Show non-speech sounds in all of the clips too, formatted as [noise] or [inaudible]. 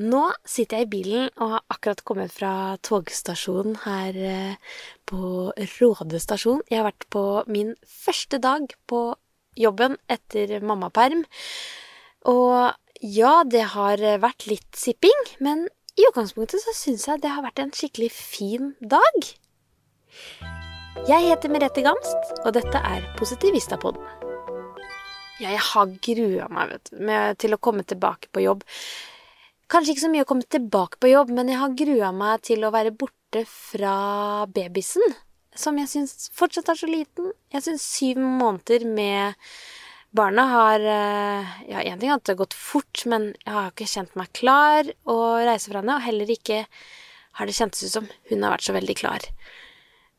Nå sitter jeg i bilen og har akkurat kommet fra togstasjonen her eh, på Råde stasjon. Jeg har vært på min første dag på jobben etter mammaperm. Og ja, det har vært litt sipping, men i utgangspunktet så syns jeg det har vært en skikkelig fin dag. Jeg heter Merete Gamst, og dette er Positivistapodden. Jeg har grua meg vet med, til å komme tilbake på jobb. Kanskje ikke så mye å komme tilbake på jobb, men jeg har grua meg til å være borte fra babysen, som jeg syns fortsatt er så liten. Jeg syns syv måneder med barna har eh, Ja, én ting er at det har gått fort, men jeg har ikke kjent meg klar å reise fra henne, og heller ikke har det kjentes ut som hun har vært så veldig klar.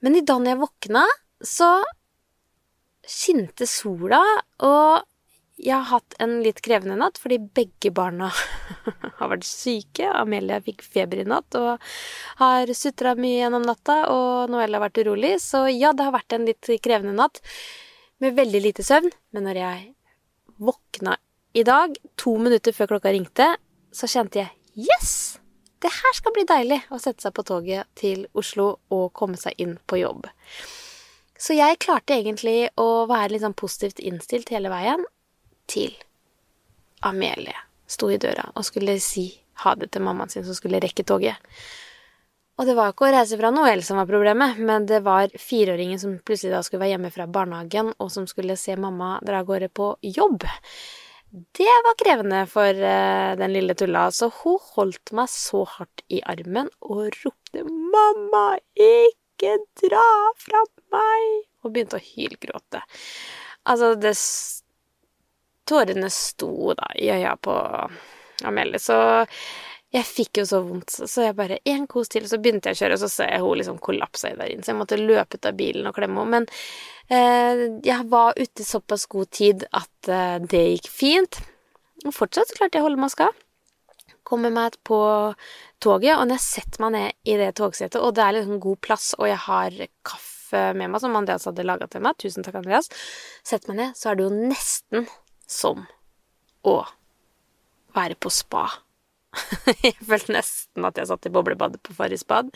Men i dag når jeg våkna, så skinte sola, og jeg har hatt en litt krevende natt fordi begge barna [laughs] har vært syke. Amelia fikk feber i natt og har sutra mye gjennom natta, og Noelle har vært urolig. Så ja, det har vært en litt krevende natt med veldig lite søvn. Men når jeg våkna i dag, to minutter før klokka ringte, så kjente jeg yes! Det her skal bli deilig å sette seg på toget til Oslo og komme seg inn på jobb. Så jeg klarte egentlig å være litt sånn positivt innstilt hele veien, til Amelie sto i døra og skulle si ha det til mammaen sin som skulle rekke toget. Og det var ikke å reise fra Noel som var problemet, men det var fireåringen som plutselig da skulle være hjemme fra barnehagen, og som skulle se mamma dra av gårde på jobb. Det var krevende for uh, den lille tulla, så hun holdt meg så hardt i armen og ropte 'Mamma, ikke dra fra meg!' og begynte å hylgråte. Altså, det Tårene sto da i øya på Amelie, så jeg fikk jo så vondt, så jeg bare En kos til, så begynte jeg å kjøre, og så ser jeg hun liksom kollapsa i der inne, så jeg måtte løpe ut av bilen og klemme henne. Men eh, jeg var ute i såpass god tid at eh, det gikk fint. Og fortsatt så klarte jeg å holde maska. Kommer meg på toget, og når jeg setter meg ned i det togsetet, og det er liksom god plass, og jeg har kaffe med meg som Andreas hadde laga til meg, tusen takk, Andreas, setter meg ned, så er det jo nesten som å være på spa. [laughs] jeg følte nesten at jeg satt i boblebadet på Farris bad.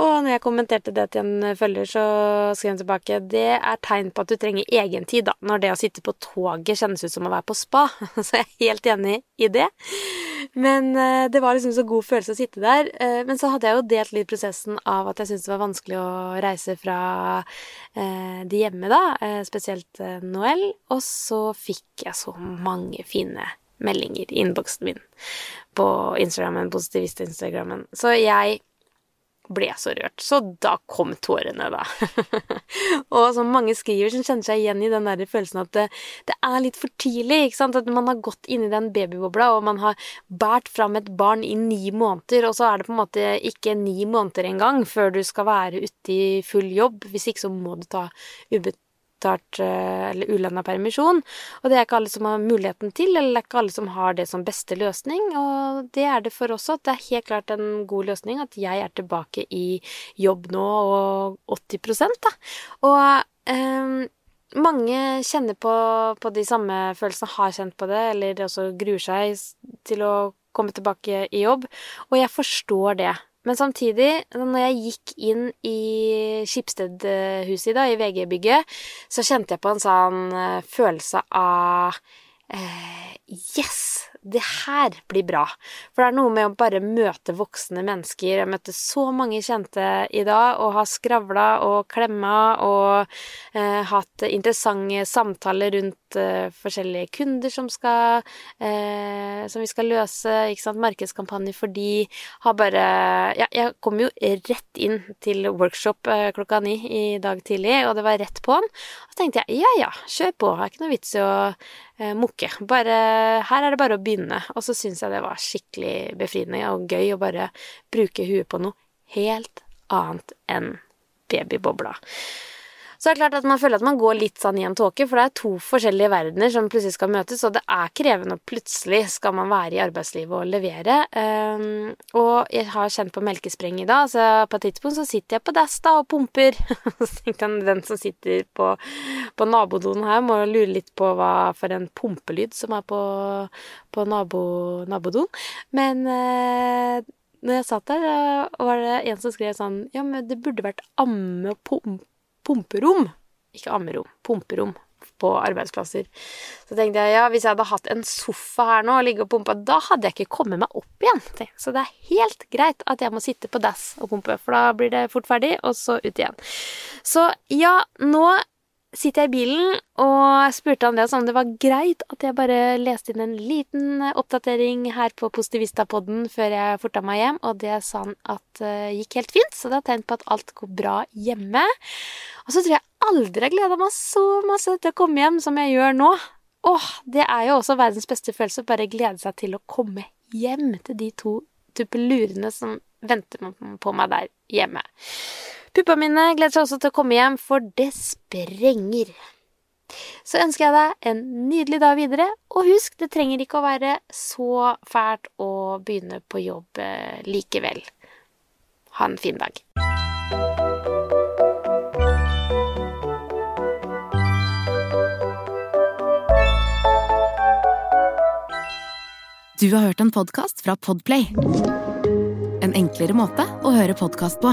Og når jeg kommenterte det til en følger, så skrev hun tilbake det er tegn på at du trenger egentid, da, når det å sitte på toget kjennes ut som å være på spa. [laughs] Så jeg er helt enig i det. Men uh, det var liksom så god følelse å sitte der. Uh, men så hadde jeg jo delt litt prosessen av at jeg syntes det var vanskelig å reise fra de hjemme, da, spesielt Noel. Og så fikk jeg så mange fine meldinger i innboksen min på Instagrammen, positivist-instagrammen. Så jeg ble så rørt. Så da kom tårene, da. [laughs] og som mange skriver, som kjenner seg igjen i den der følelsen at det, det, er litt for tidlig. ikke sant? At man har gått inn i den babybobla, og man har båret fram et barn i ni måneder, og så er det på en måte ikke ni måneder engang før du skal være ute i full jobb. Hvis ikke så må du ta ubetalt ubetalt eh, eller ulønna permisjon. Og det er ikke alle som har muligheten til, eller det er ikke alle som har det som beste løsning. Og det er det for oss at Det er helt klart en god løsning at jeg er tilbake i jobb nå, og 80 da. Og eh, mange kjenner på, på, de samme følelsene, har kjent på det, eller også gruer seg til å komme tilbake i jobb. Og jeg forstår det. Men samtidig, når jeg gikk inn i Skipsted-huset i VG-bygget, så kjente jeg på en sånn eh, følelse av eh, Yes! det her blir bra. For det er noe med å bare møte voksne mennesker. Jeg møtte så mange kjente i dag, og har skravla og klemma og eh, hatt interessante samtaler rundt eh, forskjellige kunder som skal eh, Som vi skal løse, ikke sant, markedskampanje for de. Har bare Ja, jeg kom jo rett inn til workshop eh, klokka ni i dag tidlig, og det var rett på'n. Og så tenkte jeg ja ja, kjør på, det er ikke noe vits i å eh, mukke. Bare Her er det bare å begynne. Og så syns jeg det var skikkelig befriende og gøy å bare bruke huet på noe helt annet enn babybobla. Så det er klart at man føler at man går litt sånn i en tåke, for det er to forskjellige verdener som plutselig skal møtes, og det er krevende, og plutselig skal man være i arbeidslivet og levere. Um, og jeg har kjent på melkespreng i dag, så på et tidspunkt så sitter jeg på dass da og pumper. [laughs] så tenkte jeg den som sitter på, på nabodoen her, må lure litt på hva for en pumpelyd som er på, på nabo, nabodoen. Men uh, når jeg satt der, var det en som skrev sånn Ja, men det burde vært amme- og pumpe pumperom. Ikke ammerom, pumperom på arbeidsplasser. Så tenkte jeg ja, hvis jeg hadde hatt en sofa her nå og ligge og pumpe, da hadde jeg ikke kommet meg opp igjen. Så det er helt greit at jeg må sitte på dass og pumpe, for da blir det fort ferdig, og så ut igjen. Så ja, nå sitter jeg i bilen og spurte Andreas om det var greit at jeg bare leste inn en liten oppdatering her på Positivista-podden før jeg forta meg hjem, og det sa han at uh, gikk helt fint, så det har tegn på at alt går bra hjemme. Og så tror jeg aldri jeg gleda meg så masse til å komme hjem som jeg gjør nå. Åh, det er jo også verdens beste følelse, bare glede seg til å komme hjem til de to tuppelurene som venter på meg der hjemme. Puppa mine gleder seg også til å komme hjem, for det sprenger. Så ønsker jeg deg en nydelig dag videre, og husk, det trenger ikke å være så fælt å begynne på jobb eh, likevel. Ha en fin dag. Du har hørt en podkast fra Podplay. En enklere måte å høre podkast på.